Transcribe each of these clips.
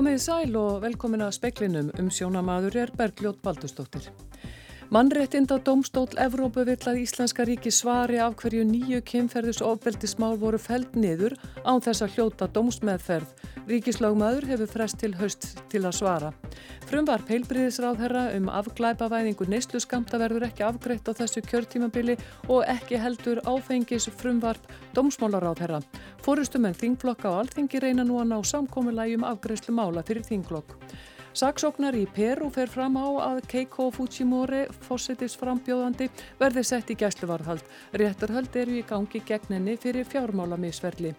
Komið í sæl og velkomin að speklinum um sjónamaður er Bergljót Baldustóttir. Mannréttinda domstól Evrópu vill að Íslenska ríki svari af hverju nýju kemferðis ofbeldismál voru feld niður án þess að hljóta dómsmeðferð. Ríkislagmaður hefur frest til höst til að svara. Frumvar peilbriðisráðherra um afglæpavæðingu neyslu skamta verður ekki afgreitt á þessu kjörtímabili og ekki heldur áfengis frumvarp dómsmálaráðherra. Fórustumenn um þingflokka og alþingi reyna nú að ná samkomiðlægjum afgreifslu mála fyrir þingflokk. Saksóknar í Peru fer fram á að Keiko Fujimori, fósittis frambjóðandi, verði sett í gæsluvarðhald. Réttarhald eru í gangi gegn henni fyrir fjármálamisverli.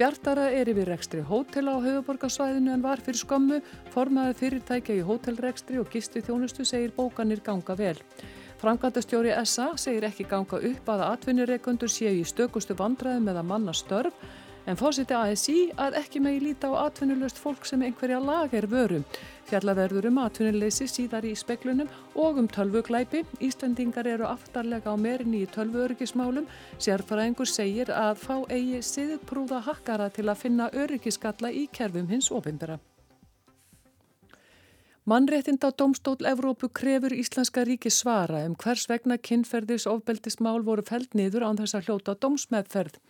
Bjartara er yfir rekstri hótela á höfuborgarsvæðinu en var fyrir skömmu, formaði fyrirtækja í hótelrekstri og gisti þjónustu segir bókanir ganga vel. Framkvæmdastjóri SA segir ekki ganga upp að atvinnireikundur séu í stökustu vandraði með að manna störf en fósiti ASI að ekki megi líta á atvinnulöst fólk sem einhverja lag er vörum. Fjallaverður um atvinnuleysi síðar í speklunum og um tölvuglæpi. Íslendingar eru aftarlega á merinni í tölvuöryggismálum. Sérfræðingur segir að fá eigi siðprúða hakkara til að finna öryggiskalla í kerfum hins ofinbera. Mannréttinda Dómstól Evrópu krefur Íslenska ríki svara um hvers vegna kynferðis ofbeldismál voru feld niður án þess að hljóta dómsmeðferð.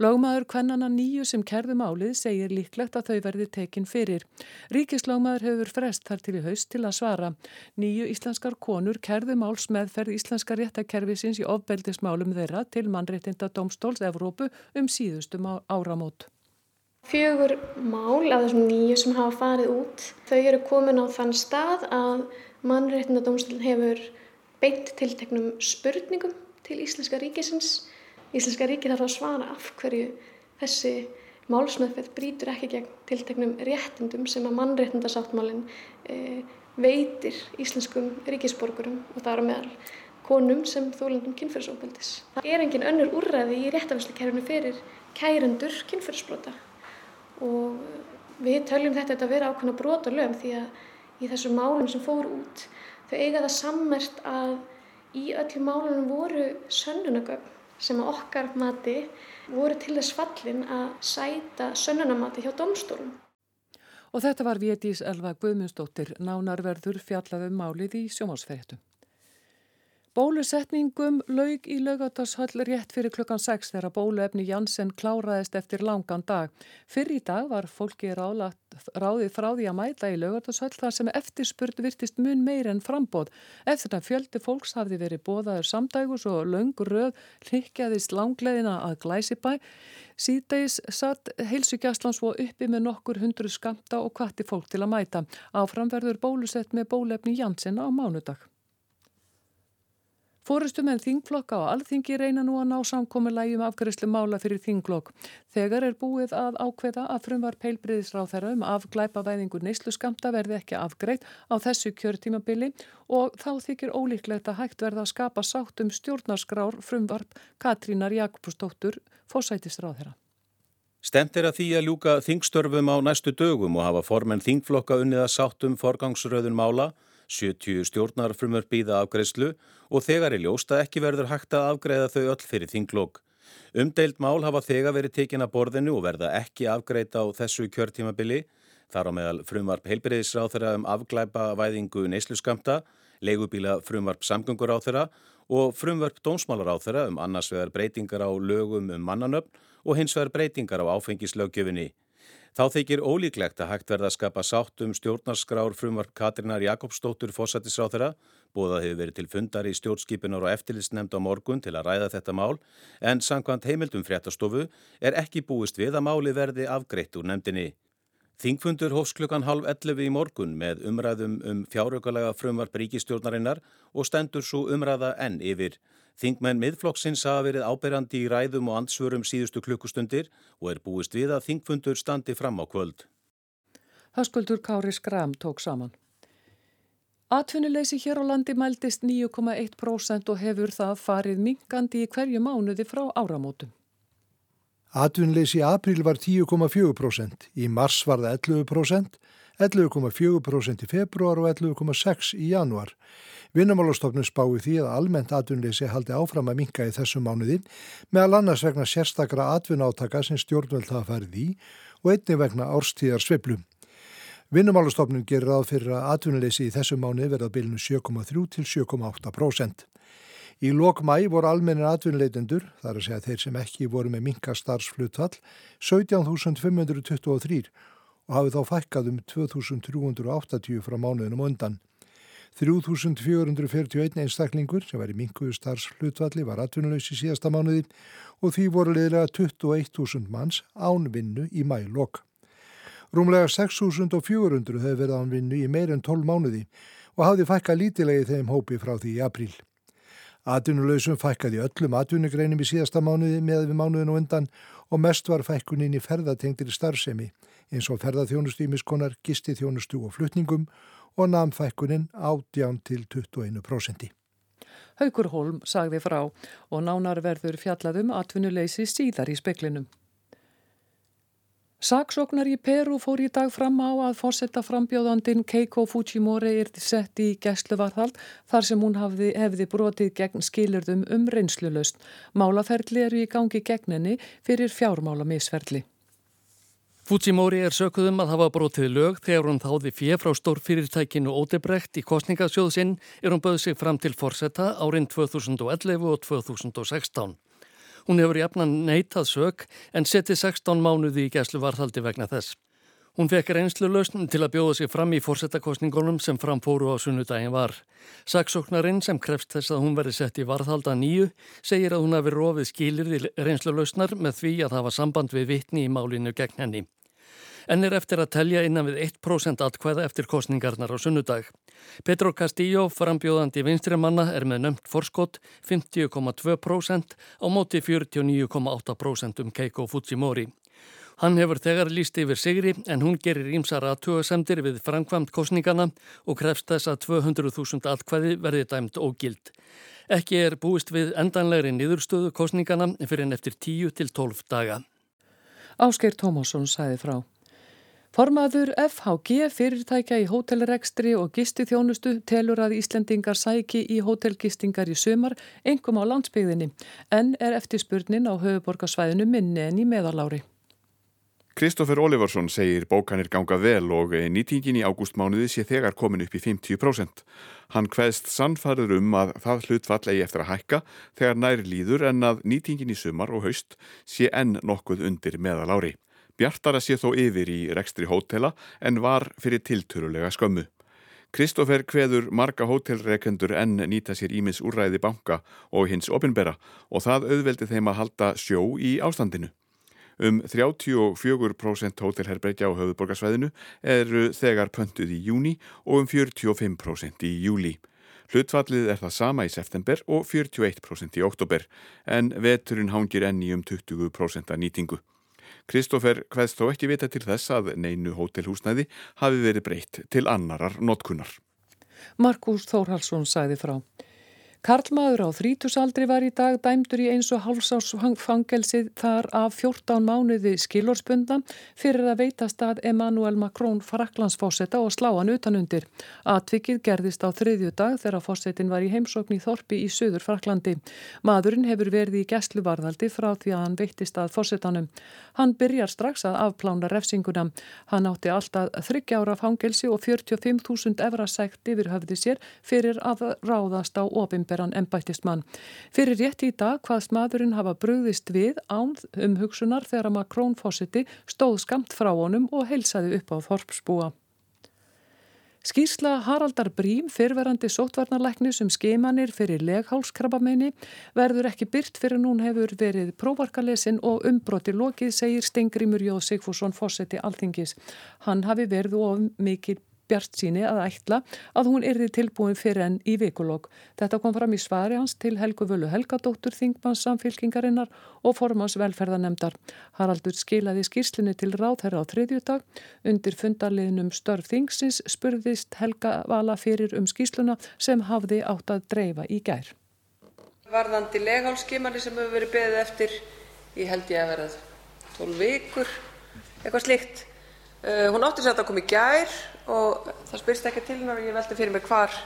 Lógmaður kvennana nýju sem kerði málið segir líklegt að þau verði tekin fyrir. Ríkislógmaður hefur frest þar til í haust til að svara. Nýju íslenskar konur kerði málsmeðferð Íslenska réttakerfisins í ofbeldismálum þeirra til Mannréttinda Dómstóls Evrópu um síðustum áramót. Fjögur mál af þessum nýju sem hafa farið út, þau eru komin á þann stað að mannréttindadómsdólinn hefur beint tilteknum spurningum til Íslenska ríkisins. Íslenska ríki þarf að svara af hverju þessi málsmeðferð brítur ekki gegn tilteknum réttindum sem að mannréttindasáttmálinn e, veitir íslenskum ríkisborgurum og það eru meðal konum sem þólendum kynferðsóbeldis. Það er engin önnur úrræði í réttafæsleikærfinu fyrir kærendur kynferðsbrota og við töljum þetta að vera ákveðna brotalöfum því að í þessu málum sem fór út þau eiga það sammert að í öllum málunum voru sönnunagögn sem að okkar mati voru til þess fallin að sæta sönnunamati hjá domstólum. Og þetta var Vétís Elva Guðmundsdóttir, nánarverður fjallaðum málið í sjómásferðtum. Bólusetningum laug í laugatashöll rétt fyrir klukkan 6 þegar bóluefni Janssen kláraðist eftir langan dag. Fyrir í dag var fólki ráðið frá því að mæta í laugatashöll þar sem eftirspurt virtist mun meir en frambóð. Eftir að fjöldi fólks hafði verið bóðaður samdægus og laungur röð hlikkjaðist langleðina að glæsibæ. Síðdeis satt heilsugjastlan svo uppi með nokkur hundru skamta og kvatti fólk til að mæta. Áframverður bólusett með bólefni Janssen á mánudag. Fórustu menn þingflokka og alþingi reyna nú að ná samkomi um afgriðslu mála fyrir þinglokk. Þegar er búið að ákveða að frumvar peilbriðisráð þeirra um afglæpa væðingu neyslu skamta verði ekki afgreitt á þessu kjörtímabili og þá þykir ólíklegt að hægt verða að skapa sátt um stjórnarskrár frumvarp Katrínar Jakobsdóttur fósætisráð þeirra. Stemt er að því að ljúka þingstörfum á næstu dögum og hafa formen þingflokka unnið að sátt um forgangsröðun mála 70 stjórnarfrumur býða afgreðslu og þegar er ljóst að ekki verður hægt að afgreða þau öll fyrir þinglokk. Umdeild mál hafa þegar verið tekin að borðinu og verða ekki afgreita á þessu kjörtímabili. Þar á meðal frumvarp heilbreyðisráð þeirra um afglæpa væðingu neysluskamta, leigubíla frumvarp samgöngur á þeirra og frumvarp dónsmálar á þeirra um annars vegar breytingar á lögum um mannanöfn og hins vegar breytingar á áfengislaugjöfinni. Þá þykir ólíklegt að hægt verða að skapa sátt um stjórnarskrár frumvarp Katrínar Jakobsdóttur fósættisráþara. Bóðað hefur verið til fundar í stjórnskipunar og eftirlitsnemnd á morgun til að ræða þetta mál en sangkvæmt heimildum fréttastofu er ekki búist við að máli verði afgreitt úr nefndinni. Þingfundur hófs klukkan halv 11 í morgun með umræðum um fjárökulega frumvarp ríkistjórnarinnar og stendur svo umræða enn yfir. Þingmenn miðflokksins hafa verið áberandi í ræðum og ansvörum síðustu klukkustundir og er búist við að þingfundur standi fram á kvöld. Höskuldur Kári Skram tók saman. Atvinnuleysi hér á landi mældist 9,1% og hefur það farið minkandi í hverju mánuði frá áramótum. Atvinnuleysi í april var 10,4%, í mars var það 11%, 11,4% í februar og 11,6% í januar. Vinnumálastofnun spái því að almennt atvinnleysi haldi áfram að minka í þessum mánuði meðal annars vegna sérstakra atvinnátaka sem stjórnvöld hafa færið í og einni vegna árstíðar sveplum. Vinnumálastofnun gerir ráð fyrir að atvinnuleysi í þessu mánu verða bilinu 7,3 til 7,8%. Í lok mæ voru almennir atvinnuleitendur, þar að segja þeir sem ekki voru með minka starfsflutfall, 17.523 og hafið þá fækkað um 2.380 frá mánuðinum undan. 3.441 einstaklingur sem var í minkuðu starfsflutfalli var atvinnuleys í síðasta mánuði og því voru leiðilega 21.000 manns án vinnu í mælokk. Rúmlega 6.400 hefur verið án vinnu í meir en 12 mánuði og hafði fækka lítilegi þeim hópi frá því í apríl. Atvinnuleysum fækkaði öllum atvinnugreinum í síðasta mánuði með við mánuðin og undan og mest var fækkunin í ferðatengtir starfsemi eins og ferðaþjónustu í miskonar, gisti þjónustu og flutningum og namn fækkunin ádján til 21%. Haugur Holm sagði frá og nánar verður fjallaðum atvinnuleysi síðar í speklinum. Saksóknar í Peru fór í dag fram á að fórsetta frambjóðandin Keiko Fujimori er sett í gæsluvarðhald þar sem hún hafði, hefði brotið gegn skilurðum um reynslulöst. Málaferli eru í gangi gegninni fyrir fjármála misferli. Fujimori er sökuðum að hafa brotið lög þegar hún þáði fjef frá stórfyrirtækinu Ódebrekt í kostningasjóðsinn er hún böð sig fram til fórsetta árin 2011 og 2016. Hún hefur jafnan neitað sög en setið 16 mánuði í gæslu varðhaldi vegna þess. Hún fekk reynslu lausn til að bjóða sig fram í fórsetakostningunum sem framfóru á sunnudagin var. Saksóknarinn sem krefst þess að hún veri sett í varðhalda nýju segir að hún hafi rofið skilir í reynslu lausnar með því að hafa samband við vittni í málinu gegn henni en er eftir að telja innan við 1% atkvæða eftir kostningarnar á sunnudag. Petro Castillo, frambjóðandi vinstrimanna, er með nömt forskott 50,2% á móti 49,8% um Keiko Fujimori. Hann hefur þegar líst yfir sigri en hún gerir ímsar aðtöðasemdir við framkvamt kostningana og krefst þess að 200.000 atkvæði verði dæmt ógild. Ekki er búist við endanlegri niðurstöðu kostningana fyrir en eftir 10 til 12 daga. Ásker Tómásson sæði frá. Formaður FHG fyrirtækja í hótelrekstri og gisti þjónustu telur að Íslendingar sæki í hótelgistingar í sömar engum á landsbyggðinni en er eftirspurnin á höfuborgarsvæðinu minni en í meðalári. Kristófer Olivarsson segir bókanir ganga vel og nýtingin í ágústmánuði sé þegar komin upp í 50%. Hann hveðst sannfarður um að það hlutfall eigi eftir að hækka þegar nær líður en að nýtingin í sumar og haust sé enn nokkuð undir meðalári. Bjartara sé þó yfir í rekstri hótela en var fyrir tilturulega skömmu. Kristófer kveður marga hótelrekendur enn nýta sér ímis úrræði banka og hins opinbera og það auðveldi þeim að halda sjó í ástandinu. Um 34% hótelherbergja á höfuborgarsvæðinu eru þegar pöntuð í júni og um 45% í júli. Hlutfallið er það sama í september og 41% í oktober en veturinn hangir enni um 20% að nýtingu. Kristófer hvaðst þó ekki vita til þess að neinu hótelhúsnæði hafi verið breytt til annarar notkunnar. Markus Þórhalsson sæði frá. Karlmaður á þrítusaldri var í dag dæmdur í eins og hálfsásfangelsið þar af 14 mánuði skilorspundan fyrir að veitast að Emmanuel Macron fraklandsfósetta og slá hann utanundir. Atvikið gerðist á þriðju dag þegar fósettin var í heimsókn í Þorpi í söður Fraklandi. Maðurinn hefur verið í gæsluvarðaldi frá því að hann veittist að fósettanum. Hann byrjar strax að afplána refsinguna. Hann átti alltaf þryggja ára fangelsi og 45.000 evra segt yfir höfði sér fyrir að ráðast á opim opimberan ennbættismann. Fyrir rétt í dag hvaðst maðurinn hafa brúðist við án um hugsunar þegar Makrón fósiti stóð skamt frá honum og heilsaði upp á Þorpsbúa. Skýrsla Haraldar Brím, fyrverandi sótvarnarleiknis um skemanir fyrir leghálskrabbameini, verður ekki byrt fyrir nún hefur verið prófarkalesin og umbroti lokið, segir Stengrimur Jóð Sigfússon fósetti Alþingis. Hann hafi verið of mikil bjart síni að ætla að hún erði tilbúin fyrir enn í vikulokk. Þetta kom fram í svari hans til Helgu Völu Helgadóttur Þingmanns samfélkingarinnar og formans velferðanemdar. Haraldur skilaði skýrslinni til ráðherra á þriðjudag. Undir fundarliðnum störf Þingsins spurðist Helga Vala fyrir um skýrsluna sem hafði átt að dreifa í gær. Varðandi leghálskimani sem hefur verið beðið eftir, ég held ég að verða 12 vikur, eitthvað slikt. Uh, hún átti sér að koma í gær og það spyrst ekki til hennar og ég veldi fyrir mig hvar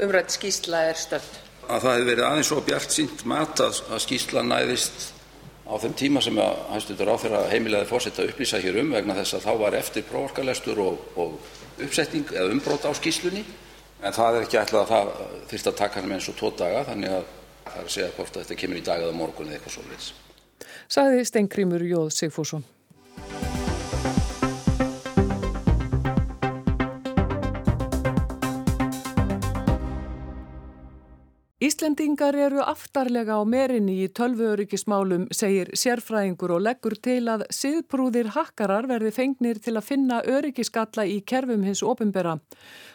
umrætt skýsla er stöld. Að það hefði verið aðeins og bjart sínt mat að, að skýsla næðist á þeim tíma sem að hæstutur á þeirra heimilega fórsetta upplýsa hér um vegna þess að þá var eftir prófarkalestur og, og uppsetning eða umbrót á skýslunni en það er ekki ætlað að það þurft að taka hann með eins og tvo daga þannig að það er að segja hvort að þetta kemur í dag eða morgun eða eitthvað svo leiðis. Saði Steingrímur Jóð Sigfússon. Íslendingar eru aftarlega á merinni í tölvuöryggismálum, segir sérfræðingur og leggur til að siðprúðir hakkarar verði fengnir til að finna öryggiskalla í kerfum hins opimbera.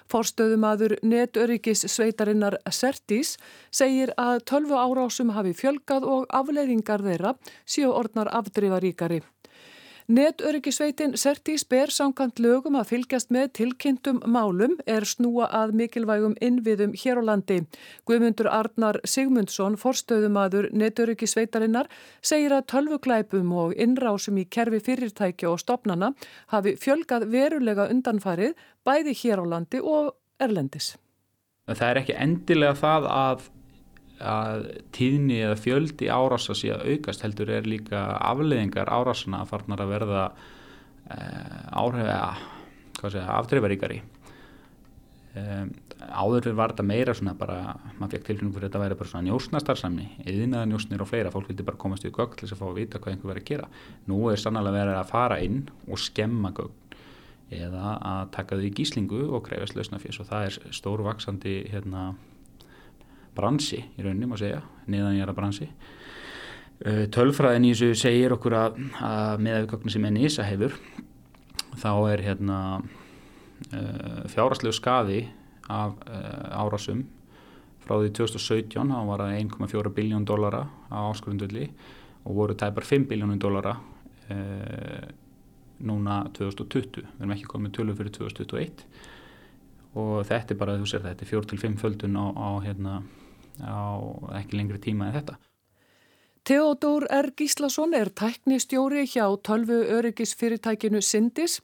Forstöðumadur netörygis sveitarinnar Sertís segir að tölvu árásum hafi fjölgað og afleiðingar þeirra séu orðnar afdrifaríkari. Netöryggisveitin Sertís ber samkant lögum að fylgjast með tilkynntum málum er snúa að mikilvægum innviðum hér á landi. Guðmundur Arnar Sigmundsson, forstöðumadur netöryggisveitarinnar, segir að tölvuglæpum og innrásum í kerfi fyrirtækja og stopnana hafi fjölgað verulega undanfarið bæði hér á landi og erlendis. Það er ekki endilega það að að tíðni eða fjöldi árasa sé að aukast heldur er líka afleðingar árasana að farnar að verða uh, áhrif afdreifaríkari um, áður var þetta meira svona bara, maður fekk tilfengjum fyrir þetta að vera bara svona njósnastarsamni, eðinaða njósnir og fleira fólk vildi bara komast í gögn til þess að fá að vita hvað einhver verið að gera. Nú er sannlega verið að fara inn og skemma gögn eða að taka þau í gíslingu og krefast lausna fyrst og það er stórvaksandi hérna bransi í rauninni má segja, niðanjara bransi. Uh, tölfræðin í þessu segir okkur að, að með auðvögnu sem NISA hefur þá er hérna uh, fjárastlegu skaði af uh, árásum frá því 2017 þá var það 1,4 biljón dólara á áskurðundulli og voru tæpar 5 biljónum dólara núna 2020 við erum ekki komið tölur fyrir 2021 og þetta er bara, þú sér þetta er 4-5 földun á, á hérna á ekki lengri tíma en þetta. Theodor R. Gíslason er tæknistjóri hjá tölvu öryggisfyrirtækinu Sindis.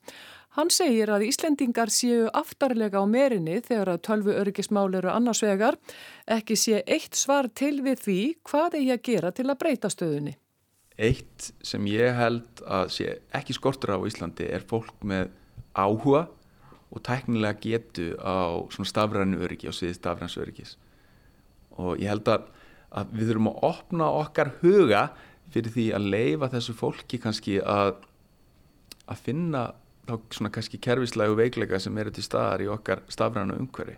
Hann segir að Íslendingar séu aftarlega á merinni þegar að tölvu öryggismál eru annars vegar, ekki sé eitt svar til við því hvað eigi að gera til að breyta stöðunni. Eitt sem ég held að sé ekki skortur á Íslandi er fólk með áhuga og tæknilega getu á stafrænu öryggi og sviði stafræns öryggis og ég held að, að við þurfum að opna okkar huga fyrir því að leifa þessu fólki kannski að, að finna þá svona kannski kerfislegu veikleika sem eru til staðar í okkar stafræna umhverfi.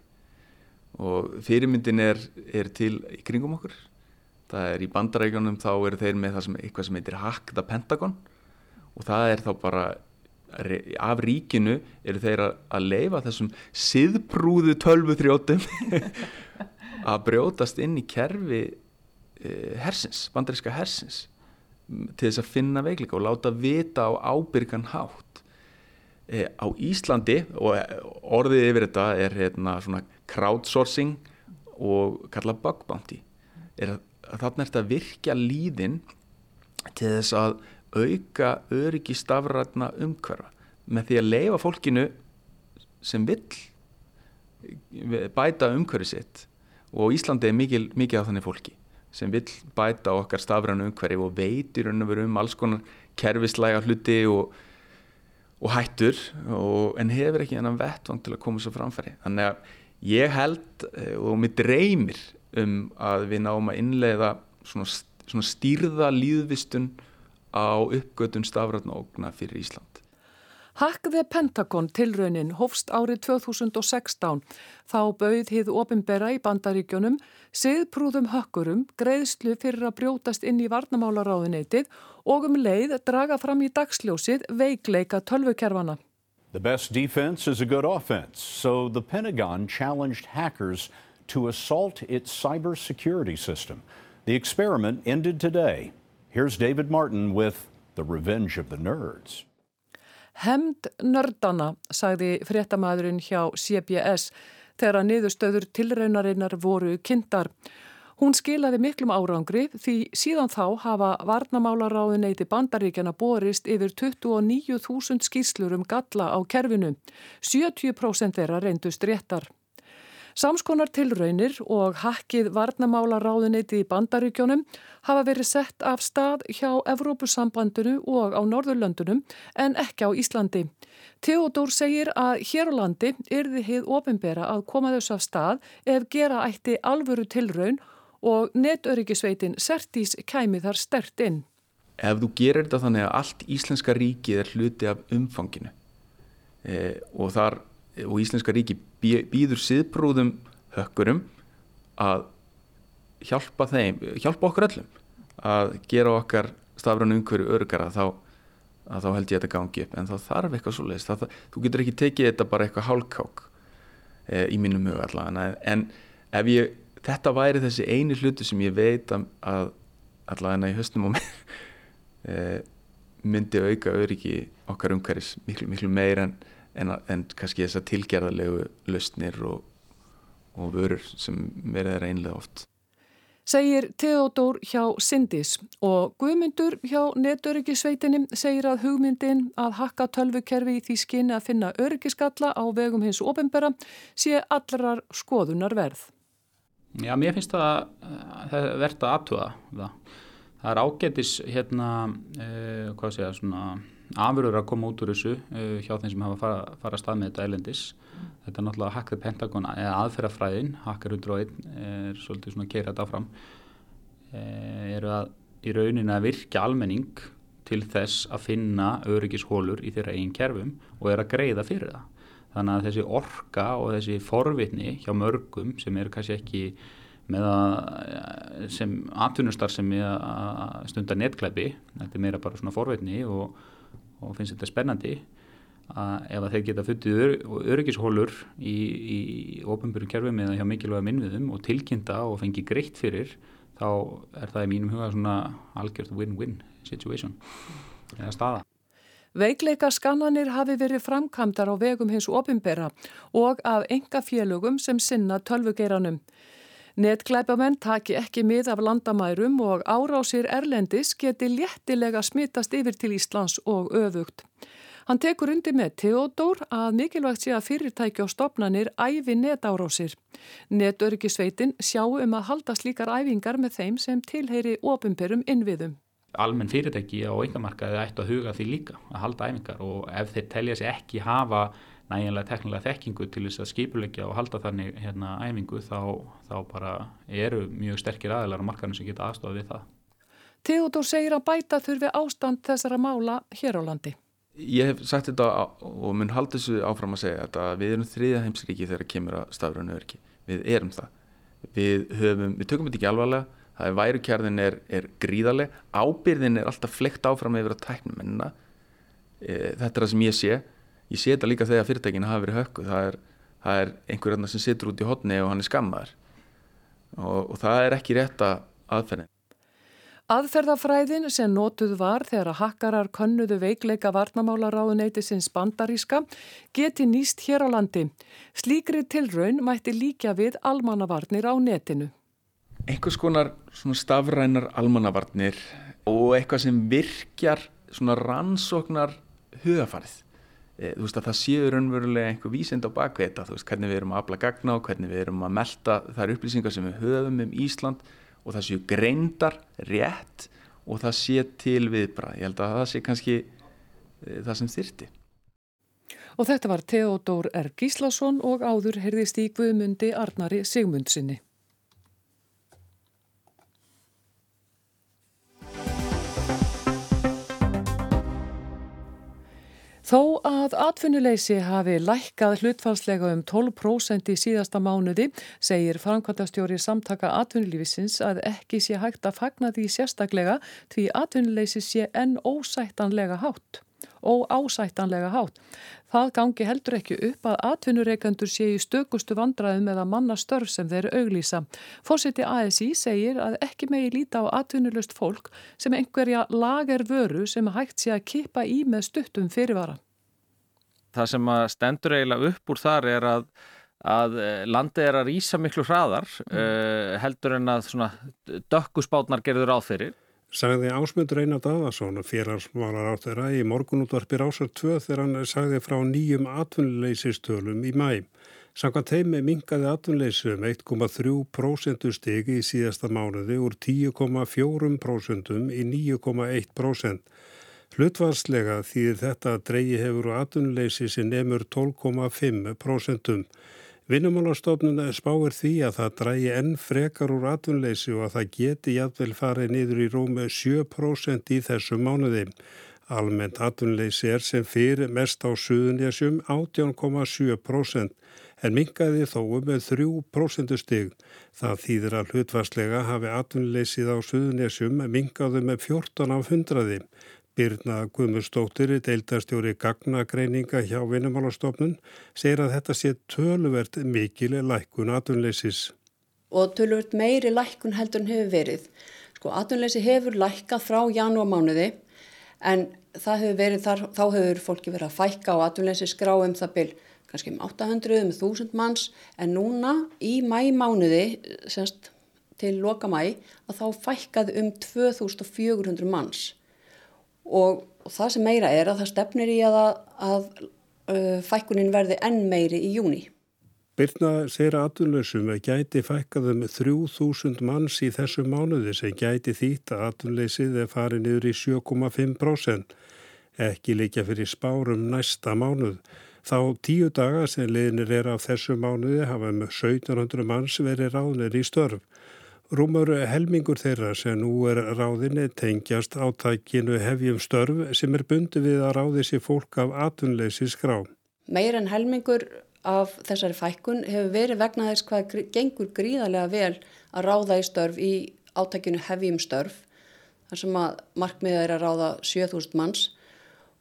Og fyrirmyndin er, er til í kringum okkur. Það er í bandarækjunum þá eru þeir með það sem eitthvað sem heitir Hack the Pentagon. Og það er þá bara af ríkinu eru þeir að leifa þessum siðbrúðu tölvu þrjótum að brjótast inn í kerfi eh, hersins, bandaríska hersins til þess að finna veikleika og láta vita á ábyrgan hátt. E, á Íslandi og orðið yfir þetta er hérna svona crowdsourcing og kalla bug bounty er að, að þarna er þetta virkja líðin til þess að auka öryggi stafrætna umhverfa. Með því að leifa fólkinu sem vill bæta umhverfi sitt og Íslandi er mikil, mikið af þannig fólki sem vil bæta okkar stafrænu umhverfi og veitir um alls konar kerfislæga hluti og, og hættur og, en hefur ekki þennan vettvang til að koma svo framfæri. Þannig að ég held eh, og mér dreymir um að við náum að innleiða svona, svona stýrða líðvistun á uppgötun stafrætna ógna fyrir Ísland Hack the Pentagon tilraunin hófst árið 2016. Þá bauð hið opimbera í bandaríkjunum siðprúðum hökkurum greiðslu fyrir að brjótast inn í varnamálaráðuneytið og um leið draga fram í dagsljósið veikleika tölvukerfana. The best defense is a good offense, so the Pentagon challenged hackers to assault its cybersecurity system. The experiment ended today. Here's David Martin with The Revenge of the Nerds. Hemd nördana, sagði fréttamaðurinn hjá CBS þegar að niðurstöður tilraunarinnar voru kynntar. Hún skilaði miklum árangri því síðan þá hafa varnamálaráðuneyti bandaríkjana borist yfir 29.000 skýrslur um galla á kerfinu. 70% þeirra reyndust réttar. Samskonar tilraunir og hakkið varnamála ráðuniti í bandaríkjónum hafa verið sett af stað hjá Evrópusambandinu og á Norðurlöndunum en ekki á Íslandi. Theodor segir að hér á landi yrði hið ofinbera að koma þess af stað ef gera ætti alvöru tilraun og netöryggisveitin Sertís kæmi þar stert inn. Ef þú gerir þetta þannig að allt Íslenska ríkið er hluti af umfanginu e, og, þar, og Íslenska ríki býður siðbrúðum hökkurum að hjálpa þeim, hjálpa okkur öllum að gera okkar stafran umhverju örgara þá, þá held ég að þetta gangi upp. En þá þarf eitthvað svo leiðist þú getur ekki tekið þetta bara eitthvað hálkák e, í mínum huga allavega. En ef ég þetta væri þessi eini hluti sem ég veit að, allavega í höstum og e, myndi auka öryggi okkar umhverjus miklu, miklu meir en en, en kannski þess að tilgerðarlegu lausnir og, og vörur sem verður einlega oft. Segir Theodor hjá Sindis og Guðmundur hjá netöryggisveitinni segir að hugmyndin að hakka tölvukerfi í því skinni að finna öryggiskalla á vegum hins ofinbera sé allrar skoðunar verð. Já, mér finnst það, það verðt að aðtuga það. Það er ágætis hérna, eh, hvað sé ég, svona afurður að koma út úr þessu uh, hjá þeim sem hafa fara, fara stað með þetta elendis. Mm. Þetta er náttúrulega Hacker Pentagon eða aðferðafræðin, Hacker 101 er svolítið svona að keira þetta áfram uh, eru að í rauninni að virka almenning til þess að finna öryggishólur í þeirra einn kerfum og er að greiða fyrir það. Þannig að þessi orka og þessi forvitni hjá mörgum sem eru kannski ekki með að sem atvinnustar sem er að stunda netklæpi, þetta er meira bara svona forvitni og og finnst þetta spennandi að ef að þeir geta fundið öryggishólur í, í ofnbjörnum kerfum eða hjá mikilvægum innviðum og tilkynnta og fengi greitt fyrir þá er það í mínum huga svona algjört win-win situation eða staða. Veikleika skannanir hafi verið framkamdar á vegum hins ofinbera og af enga félögum sem sinna tölvugeiranum. Netglæpamenn taki ekki mið af landamærum og árásir Erlendis geti léttilega smittast yfir til Íslands og öfugt. Hann tekur undir með Theodor að mikilvægt sé að fyrirtæki og stopnanir æfi netárásir. Netörgisveitin sjá um að halda slíkar æfingar með þeim sem tilheyri ofinperum innviðum. Almenn fyrirtæki á einhvermarkaði ættu að huga því líka að halda æfingar og ef þeir telja sér ekki hafa nægilega teknilega þekkingu til þess að skipulegja og halda þannig hérna æfingu þá, þá bara eru mjög sterkir aðeinar á markanum sem geta aðstofað við það. Theodor segir að bæta þurfi ástand þessara mála hér á landi. Ég hef sagt þetta og mun halda þessu áfram að segja að við erum þriða heimsriki þegar kemur að stafrönu örki. Við erum það. Við, höfum, við tökum þetta ekki alvarlega, það er værukjærðin er, er gríðarlega, ábyrðin er alltaf flekt áfram yfir að tæknum ennina. E, þetta er það sem ég sé ég sé þetta líka þegar fyrirtækinu hafi verið hökku það er, það er einhver annar sem situr út í hodni og hann er skammaður og, og það er ekki rétta aðferðin Aðferðafræðin sem nótuð var þegar að hakkarar könnuðu veikleika varnamálaráðuneyti sinns bandaríska geti nýst hér á landi. Slíkri tilraun mætti líka við almannavarnir á netinu. Einhvers konar stafrænar almannavarnir og eitthvað sem virkjar rannsóknar hugafarið. Eh, þú veist að það séu raunverulega einhver vísind á bakveita, þú veist hvernig við erum að afla gagna og hvernig við erum að melda þær upplýsingar sem við höfum um Ísland og það séu greindar rétt og það sé til viðbra. Ég held að það sé kannski e, það sem þyrti. Og þetta var Theodor R. Gíslason og áður herðist í Guðmundi Arnari Sigmundsinni. Þó að atvinnuleysi hafi lækkað hlutfalslega um 12% í síðasta mánuði segir framkvæmtastjóri samtaka atvinnulífisins að ekki sé hægt að fagna því sérstaklega því atvinnuleysi sé enn ósættanlega hátt og ásættanlega hátt. Það gangi heldur ekki upp að atvinnureikandur sé í stökustu vandraðum eða mannastörf sem þeir auglýsa. Fósiti ASI segir að ekki megi líta á atvinnulust fólk sem einhverja lager vöru sem hægt sé að kippa í með stuttum fyrirvara. Það sem að stendur eiginlega upp úr þar er að að landi er að rýsa miklu hraðar mm. uh, heldur en að dökkusbátnar gerður áþyrir sagði Ásmundur Einar Davarsson félagsmálar á þeirra í morgunútvarpir ásar 2 þegar hann sagði frá nýjum atvinnuleysistölum í mæ. Samkvæmt heimi minkaði atvinnleysi um 1,3% stegi í síðasta mánuði úr 10,4% í 9,1%. Hlutvarslega þýðir þetta að dreyi hefur og atvinnleysi sem nefnur 12,5%. Vinnumálastofnun spáir því að það drægi enn frekar úr atvinnleysi og að það geti jætvel farið niður í rúmi 7% í þessu mánuði. Almennt atvinnleysi er sem fyrir mest á suðunjasjum 18,7% en mingaði þó með 3% stig. Það þýðir að hlutvarslega hafi atvinnuleysið á suðunjasjum mingaði með 14 af 100. Birna Guðmurstóttir, deildastjóri gagnagreininga hjá Vinnumálastofnun, segir að þetta sé töluvert mikil lækkun atvinnleysis. Og töluvert meiri lækkun heldur en hefur verið. Sko atvinnleysi hefur lækkað frá janúamánuði en hefur verið þar, þá hefur fólki verið að fækka á atvinnleysi skráum það byl kannski um 800 um 1000 manns en núna í mæmánuði semst til loka mæ að þá fækkaði um 2400 manns og, það sem meira er að það stefnir í að, að uh, fækkunin verði enn meiri í júni. Byrna segir að atvinnleysum gæti fækkaðum 3000 manns í þessu mánuði sem gæti þýtt að atvinnleysið er farið niður í 7,5%. Ekki líka fyrir spárum næsta mánuð. Þá tíu daga sem liðnir er af þessu mánuði hafa með 1700 manns verið ráðnir í störf. Rúmur helmingur þeirra sem nú er ráðinni tengjast átækinu hefjum störf sem er bundi við að ráði sér fólk af atvinnleysi skrá. Meir en helmingur af þessari fækkun hefur verið vegna þess hvað gengur gríðarlega vel að ráða í störf í átækinu hefjum störf þar sem að markmiða er að ráða 7000 manns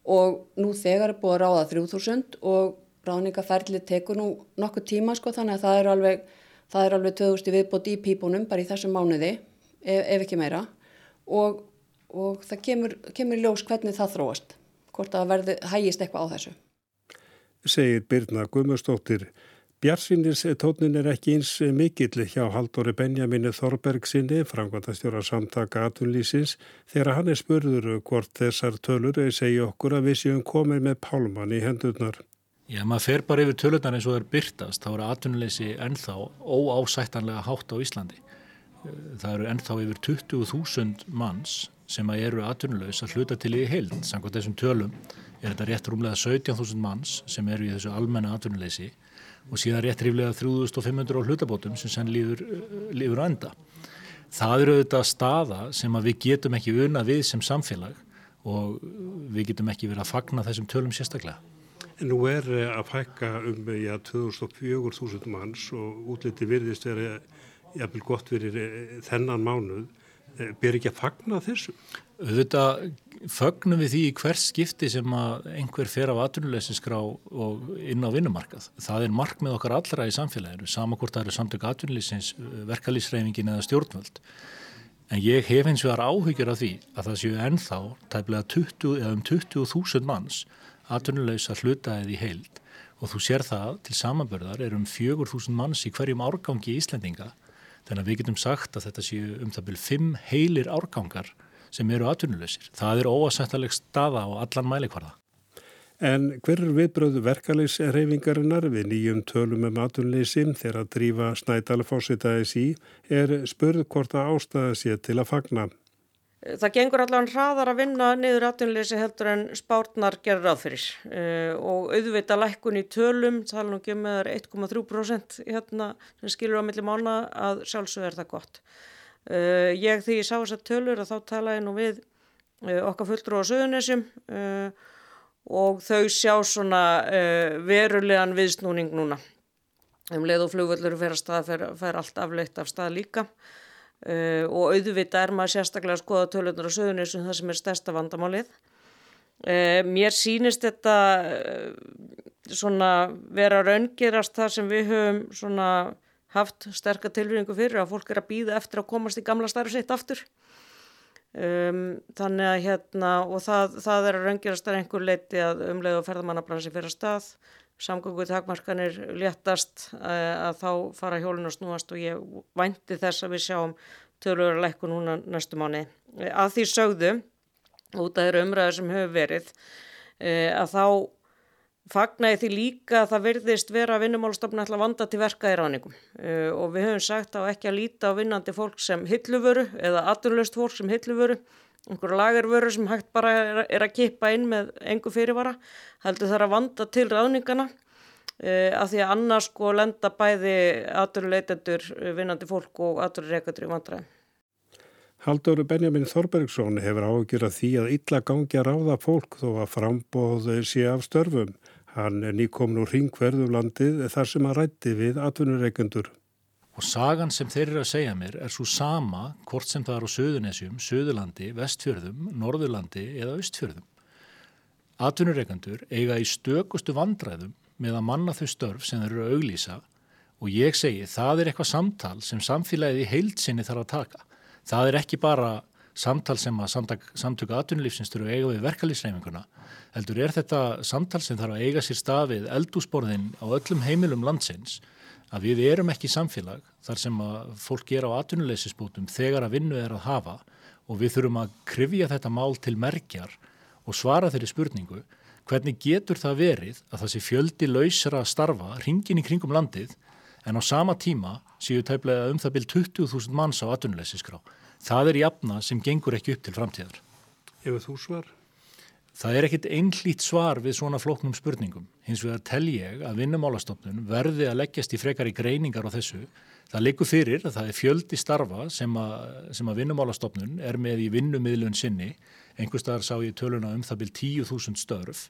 og nú þegar er búið að ráða 3000 og ráðningaferli tekur nú nokkuð tíma sko þannig að það er alveg það er alveg 2000 viðbót í pípunum bara í þessum mánuði ef, ef ekki meira. Og, og það kemur, kemur ljós hvernig það þróast hvort að verði hægist eitthvað á þessu. Segir Birna Guðmustóttir Bjarsinis tónin er ekki eins mikill hjá Haldóri Benjamini Þorberg sinni, framkvæmtastjóra samtaka atunlýsins, þegar hann er spurður hvort þessar tölur segja okkur að við séum komið með pálmann í hendurnar. Já, maður fer bara yfir tölunar eins og það er byrtast, þá eru atvinnuleysi ennþá óásættanlega hátt á Íslandi. Það eru ennþá yfir 20.000 manns sem eru atvinnulegs að hluta til í heild. Samkvæmt þessum tölum er þetta rétt rúmlega 17.000 manns sem eru í þessu almenna atvinnuleysi og síðan rétt ríflega 3.500 á hlutabótum sem senn lífur, lífur að enda. Það eru auðvitað staða sem við getum ekki unna við sem samfélag og við getum ekki verið að fagna þessum tölum sérstaklega. En nú er eh, að fækka um ja, 2004.000 manns og útliti virðist er jafnvel gott fyrir eh, þennan mánuð. Eh, ber ekki að fagna þessu? Þetta fögnum við því í hvers skipti sem að einhver fer af atvinnuleysinskrá og inn á vinnumarkað. Það er mark með okkar allra í samfélaginu, sama hvort það eru samtök atvinnuleysins, verkalýsreifingin eða stjórnvöld. En ég hef eins og þar áhyggjur af því að það séu ennþá tæplega 20 eða um 20.000 manns atvinnuleysa hlutaðið í heild og þú sér það til samanbörðar er um 4.000 manns í hverjum árgangi í Íslandinga þannig að við getum sagt að þetta séu um það byrjum 5 heilir árgangar sem eru atvinnuleysir. Það er óasættaleg staða á allan mælikvarða. En hver er viðbröðu verkaleysreifingarinnar við nýjum tölum um atvinnuleysin þegar að drífa snædalfossitaðis í er spurð hvort að ástæða sér til að fagna. Það gengur allavega hraðar að vinna niður atvinnuleysi heldur en spárnar gerur aðfyrir uh, eh, og auðvita lækkun í tölum, tala nú ekki með 1,3% hérna sem skilur á milli mána að sjálfsög er það gott. Uh, ég því ég sá þess að tölur að þá tala ég nú við uh, okkar fulltrú á söðunessum og þau sjá svona verulegan viðsnúning núna. Um leið og flugvöllur fyrir að stað fer allt afleitt af stað líka. Uh, og auðvitað er maður sérstaklega að skoða tölunar á söðunisum það sem er stærsta vandamálið. Uh, mér sínist þetta uh, svona vera raungerast það sem við höfum svona haft sterkar tilvíðingu fyrir að fólk er að býða eftir að komast í gamla starf sitt aftur. Um, þannig að hérna og það, það er að raungerast að einhver leiti að umlega og ferðamannabransi fyrir að stað samgöngu takmarkanir léttast eh, að þá fara hjólun og snúast og ég vænti þess að við sjáum töluður að lekku núna næstu mánu. Eh, að því sögðu, út af þeirra umræður sem hefur verið, eh, að þá fagnaði því líka að það virðist vera að vinnumálastofnun ætla að vanda til verka í ráningum uh, og við höfum sagt á ekki að líta á vinnandi fólk sem hilluvöru eða aturlöst fólk sem hilluvöru einhverju lagervöru sem hægt bara er, er að kippa inn með engu fyrirvara heldur það að vanda til ráningana uh, af því að annars sko lenda bæði aturleitendur vinnandi fólk og aturreikendur í vandræðum. Halldóru Benjamin Þorbergsson hefur ágjur að því að illa gangi að ráða fólk þó að frambóð sé af störfum. Hann er nýkomin úr ringverðum landið þar sem að rætti við atvinnureikendur. Og sagan sem þeir eru að segja mér er svo sama hvort sem það er á Suðunesjum, Suðurlandi, Vestfjörðum, Norðurlandi eða Östfjörðum. Atvinnureikendur eiga í stökustu vandræðum með að manna þau störf sem þeir eru að auglýsa og ég segi það er eitthvað samtal sem samfélagið í heilsinni þarf að taka. Það er ekki bara samtal sem að samtök, samtöku atvinnulífsins þurfu eiga við verkalýsreifinguna. Heldur er þetta samtal sem þarf að eiga sér stafið eldúsborðin á öllum heimilum landsins að við erum ekki samfélag þar sem að fólk er á atvinnuleysisbútum þegar að vinnu er að hafa og við þurfum að krifja þetta mál til merkjar og svara þeirri spurningu hvernig getur það verið að það sé fjöldi lausra starfa ringin í kringum landið en á sama tíma séu tæplega um það byrj 20.000 manns á atvinnuleysiskrá. Það er jafna sem gengur ekki upp til framtíðar. Hefur þú svar? Það er ekkit einlít svar við svona flóknum spurningum. Hins vegar tel ég að vinnumálastofnun verði að leggjast í frekar í greiningar á þessu. Það leikur fyrir að það er fjöldi starfa sem að, sem að vinnumálastofnun er með í vinnumiðlun sinni. Einhverstaðar sá ég töluna um það byrj 10.000 störf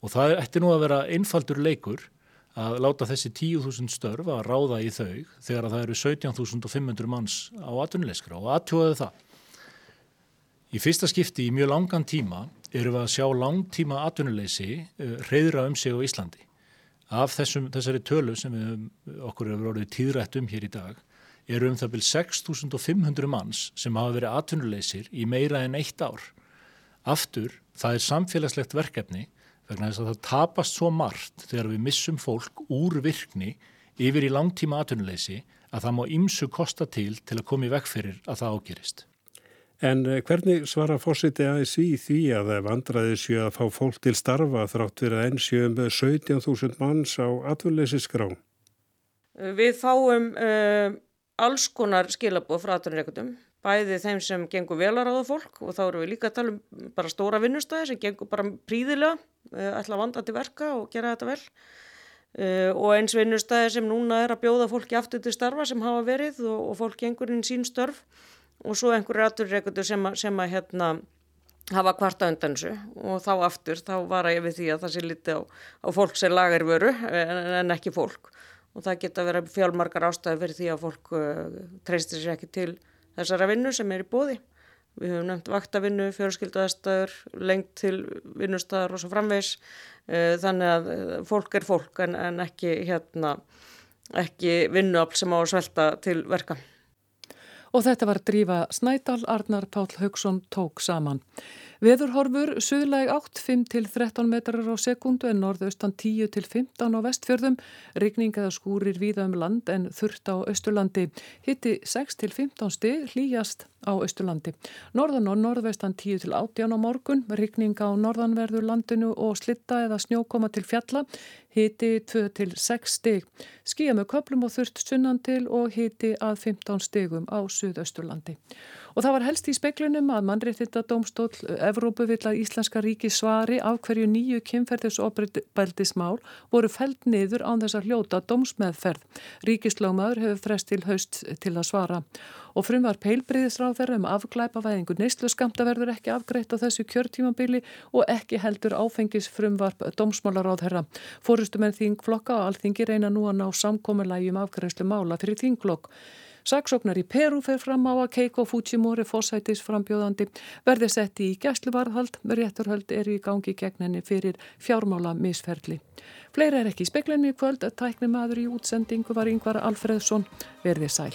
og það ætti nú að vera einfaldur leikur að láta þessi 10.000 störf að ráða í þau þegar að það eru 17.500 manns á atvinnuleiskra og aðtjóðu það. Í fyrsta skipti í mjög langan tíma eru við að sjá langtíma atvinnuleysi reyðra um sig á Íslandi. Af þessum, þessari tölu sem við, okkur hefur orðið tíðrætt um hér í dag eru um það byrj 6.500 manns sem hafa verið atvinnuleysir í meira en eitt ár. Aftur, það er samfélagslegt verkefni vegna þess að það tapast svo margt þegar við missum fólk úr virkni yfir í langtíma atvinnuleysi að það má ymsu kosta til til að koma í vekk fyrir að það ágerist. En eh, hvernig svara fórsiti ASI því að það vandraði séu að fá fólk til starfa þrátt fyrir að með 17.000 manns á atvinnleysisgrá? Við fáum uh, alls konar skilabóð frá atvinnureikundum bæði þeim sem gengur vel að ráða fólk og þá eru við líka að tala um bara stóra vinnustæði sem gengur bara príðilega, uh, ætla að vanda til verka og gera þetta vel uh, og eins vinnustæði sem núna er að bjóða fólki aftur til starfa sem hafa verið og, og fólk gengur inn sín störf og svo einhverju aturreikundur sem, sem að hérna hafa kvarta undan þessu og þá aftur þá var ég við því að það sé liti á, á fólk sem lagar vöru en, en ekki fólk og það geta verið fjálmargar ástæði fyrir því að fólk uh, treystir sér ekki til þessara vinnu sem er í bóði. Við höfum nefnt vaktavinnu, fjölskyldaðastöður, lengt til vinnustæðar og svo framvegs. Eh, þannig að eh, fólk er fólk en, en ekki, hérna, ekki vinnuafl sem á að svelta til verka. Og þetta var drífa Snædal, Arnar Pál Haugsson tók saman. Veðurhorfur suðlæg 8, 5-13 metrar á sekundu en norðaustan 10-15 á vestfjörðum. Rigning eða skúrir víða um land en þurft á Östurlandi. Hitti 6-15 stig hlýjast á Östurlandi. Norðan og norðvestan 10-18 á morgun. Rigning á norðanverður landinu og slitta eða snjókoma til fjalla. Hitti 2-6 stig. Skíja með köplum og þurft sunnan til og hitti að 15 stigum á Suðausturlandi. Og það var helst í speklunum að mannréttinda domstól Evrópu vill að Íslenska ríki svari af hverju nýju kynferðisoprældismál voru fælt niður án þess að hljóta domsmeðferð. Ríkislögmaður hefur frest til haust til að svara. Og frumvar peilbriðisráðverð um afglæpavæðingu neyslu skamta verður ekki afgreitt á þessu kjörtímabili og ekki heldur áfengis frumvarp domsmálaráðherra. Fórustumenn þingflokka og alþingi reyna nú að ná samkominlægi um afgreiðslu mála fyrir þingflokk. Saksóknar í Peru fer fram á að Keiko Fujimori fósætis frambjóðandi verði sett í gæsluvarðhald, rétturhald er í gangi gegn henni fyrir fjármála misferli. Fleira er ekki í speklinni kvöld að tækni maður í útsendingu var yngvar Alfredsson verði sæl.